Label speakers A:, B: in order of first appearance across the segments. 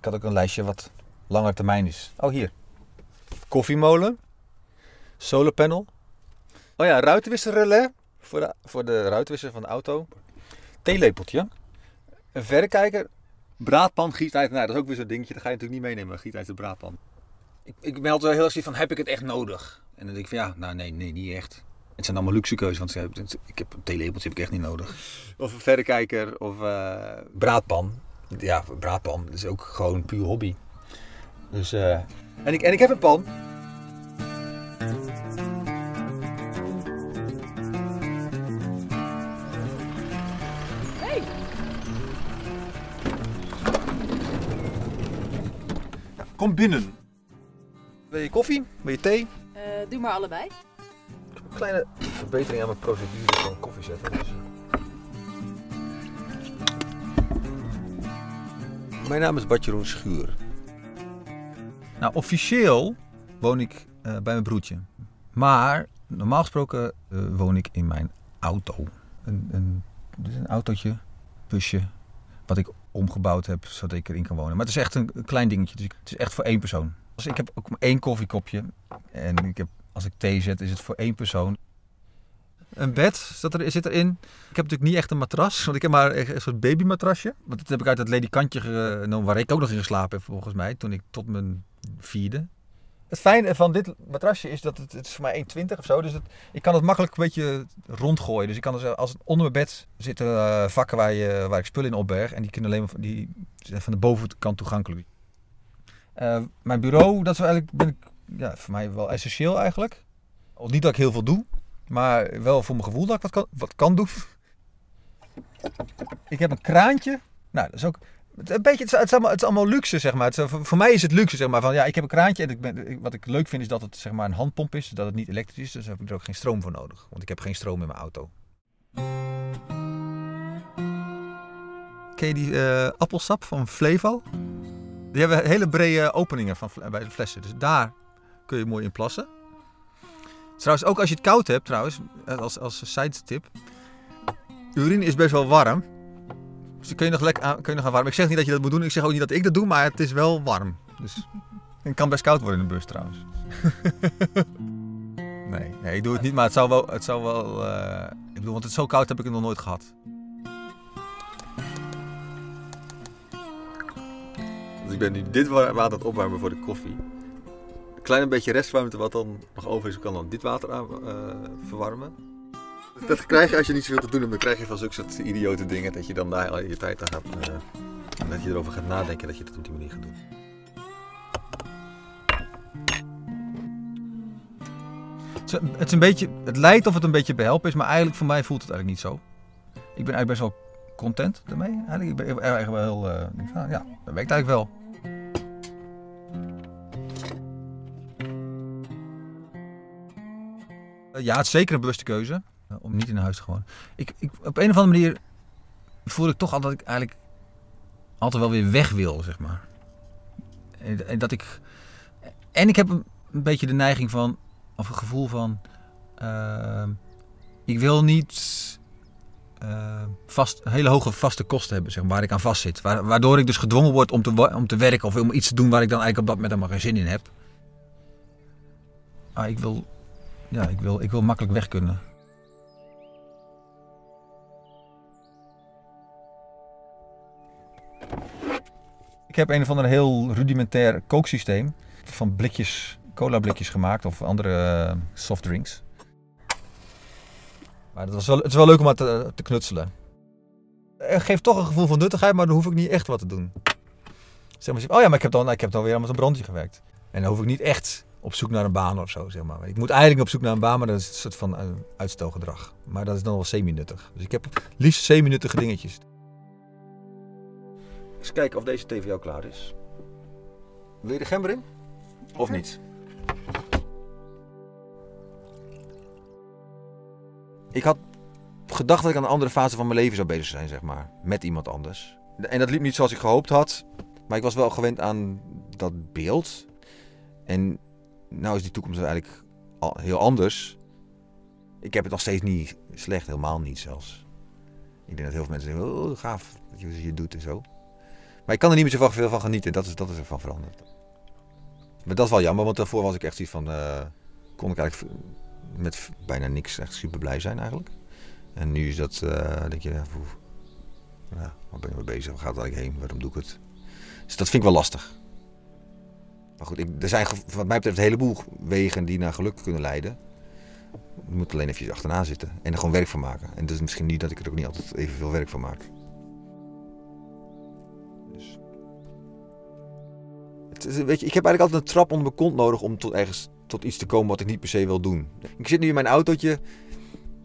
A: Ik had ook een lijstje wat langer termijn is. Oh, hier. Koffiemolen. Solarpanel. Oh ja, ruitenwisserrelais. Voor de, voor de ruitenwisser van de auto. Theelepeltje. Een verrekijker. Braadpan, gietijs. Nou, dat is ook weer zo'n dingetje. Dat ga je natuurlijk niet meenemen. Gietijs de braadpan. Ik, ik meld wel heel erg van, heb ik het echt nodig? En dan denk ik van, ja, nou nee, nee, niet echt. Het zijn allemaal luxe keuzes, want ik heb, ik heb een theelepeltje heb ik echt niet nodig. Of een verrekijker, of eh, braadpan. Ja, braadpan is ook gewoon puur hobby. Dus, eh, en, ik, en ik heb een pan.
B: Hey,
A: Kom binnen. Wil je koffie? Wil je thee?
B: eh, doe maar allebei.
A: Ik heb een kleine verbetering aan mijn procedure van koffie zetten. Dus. Mijn naam is Bartjeroen Schuur. Nou, officieel woon ik eh, bij mijn broertje. Maar normaal gesproken eh, woon ik in mijn auto. Een, een, dus een autootje, busje, wat ik omgebouwd heb zodat ik erin kan wonen. Maar het is echt een, klein dingetje. Dus het is echt voor één persoon. Dus ik heb ook één koffiekopje. En ik heb, als ik thee zet, is het voor één persoon. Een bed zit, er, zit erin. Ik heb natuurlijk niet echt een matras, want ik heb maar een soort babymatrasje. Want dat heb ik uit het ledikantje genomen, waar ik ook nog in geslapen heb volgens mij, toen ik tot mijn vierde. Het fijne van dit matrasje is dat het, het is voor mij 1,20 of zo. Dus het, ik kan het makkelijk een beetje rondgooien. Dus ik kan dus, als het onder mijn bed zitten eh, vakken waar, je, waar ik spullen in opberg. En die kunnen alleen maar die, van de bovenkant toegankelijk. Eh, mijn bureau, dat is eigenlijk, ben ik, ja, voor mij wel essentieel eigenlijk. Niet dat ik heel veel doe, maar wel voor mijn gevoel dat ik wat kan, wat kan doen. Ik heb een kraantje. Nou, dat is ook een beetje, het is, het allemaal, luxe, zeg maar. Het voor, mij is het luxe, zeg maar. Van, ja, ik heb een kraantje en ik wat ik leuk vind is dat het zeg maar, een handpomp is. Dat het niet elektrisch is, dus heb ik er ook geen stroom voor nodig. Want ik heb geen stroom in mijn auto. Ken je die eh, appelsap van Flevo? Die hebben hele brede openingen van, bij de flessen. Dus daar kun je mooi in plassen. Trouwens, ook als je het koud hebt, trouwens, eh, als, als side tip. Urine is best wel warm. Dus kun je nog lekker aan, kun je nog aan warm. Ik zeg niet dat je dat moet doen. Ik zeg ook niet dat ik dat doe, maar het is wel warm. Dus het kan best koud worden in de bus trouwens. nee, nee, ik doe het niet, maar het zou wel. Het zou wel eh, ik bedoel, want het zo koud heb ik het nog nooit gehad. Dus ik ben nu dit wa- water aan het opwarmen voor de koffie. Een klein beetje restwarmte wat dan nog over is, kan dan dit water aan, eh, verwarmen. Dat krijg je als je niet zoveel te doen hebt. Dan krijg je van zulke soort idiote dingen dat je dan daar al je tijd aan gaat. eh, dat je erover gaat nadenken dat je het op die manier gaat doen. Het is, een beetje, het lijkt of het een beetje behelpen is, maar eigenlijk voor mij voelt het eigenlijk niet zo. Ik ben eigenlijk best wel content ermee. Eigenlijk, ik ben eigenlijk wel heel, eh, ja, dat werkt eigenlijk wel. Ja, het is zeker een bewuste keuze eh, om niet in huis te wonen. Ik, ik, op een of andere manier voel ik toch altijd dat ik eigenlijk altijd wel weer weg wil, zeg maar. En, dat ik. En ik heb een, beetje de neiging van, of een gevoel van. eh, ik wil niet eh, vast, hele hoge vaste kosten hebben, zeg maar, waar ik aan vast zit. Wa- waardoor ik dus gedwongen word om te, om te werken of om iets te doen waar ik dan eigenlijk op dat moment helemaal geen zin in heb. Maar ik wil, ja, ik wil, ik wil makkelijk weg kunnen. Ik heb een of ander heel rudimentair kooksysteem van blikjes, cola blikjes gemaakt of andere eh, softdrinks. Maar het, was wel, het is wel leuk om aan te, te knutselen. Het geeft toch een gevoel van nuttigheid, maar dan hoef ik niet echt wat te doen. Zeg maar, oh ja, maar ik heb dan, ik heb dan weer aan zo'n brandje gewerkt. En dan hoef ik niet echt op zoek naar een baan of zo, zeg maar. Ik moet eigenlijk op zoek naar een baan, maar dat is een soort van uh, uitstelgedrag. Maar dat is dan wel semi-nuttig. Dus ik heb liefst semi-nuttige dingetjes. Eens kijken of deze voor jou klaar is. Wil je de gember in? Of niet? Ik had gedacht dat ik aan een andere fase van mijn leven zou bezig zijn, zeg maar. Met iemand anders. En dat liep niet zoals ik gehoopt had. Maar ik was wel gewend aan dat beeld. En nou is die toekomst eigenlijk al heel anders. Ik heb het nog steeds niet slecht, helemaal niet zelfs. Ik denk dat heel veel mensen zeggen, oh gaaf dat je je doet en zo. Maar ik kan er niet meer zo veel van genieten. Dat is, dat is ervan veranderd. Maar dat is wel jammer, want daarvoor was ik echt iets van... eh, kon ik eigenlijk met bijna niks echt super blij zijn eigenlijk. En nu is dat, eh, denk je, ja, ben je mee bezig? Waar gaat het eigenlijk heen? Waarom doe ik het? Dus dat vind ik wel lastig. Maar goed, er zijn wat mij betreft een heleboel wegen die naar geluk kunnen leiden. Je moet alleen even achterna zitten en er gewoon werk van maken. En dat is misschien niet dat ik er ook niet altijd evenveel werk van maak. Dus. Het weet je, ik heb eigenlijk altijd een trap onder mijn kont nodig om tot ergens tot iets te komen wat ik niet per se wil doen. Ik zit nu in mijn autootje.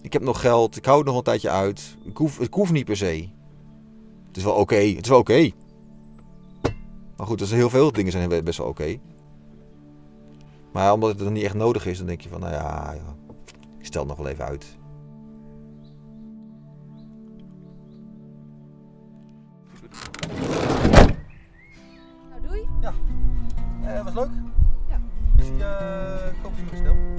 A: Ik heb nog geld. Ik hou het nog een tijdje uit. Ik hoef niet per se. Het is wel oké. Het is wel oké. Maar goed, dus heel veel dingen zijn best wel oké. Maar omdat het dan niet echt nodig is, dan denk je van, nou ja, ja ik stel het nog wel even uit.
B: Nou, doei.
A: Eh, was leuk?
B: Ja.
A: Zie je, ik hoop je snel.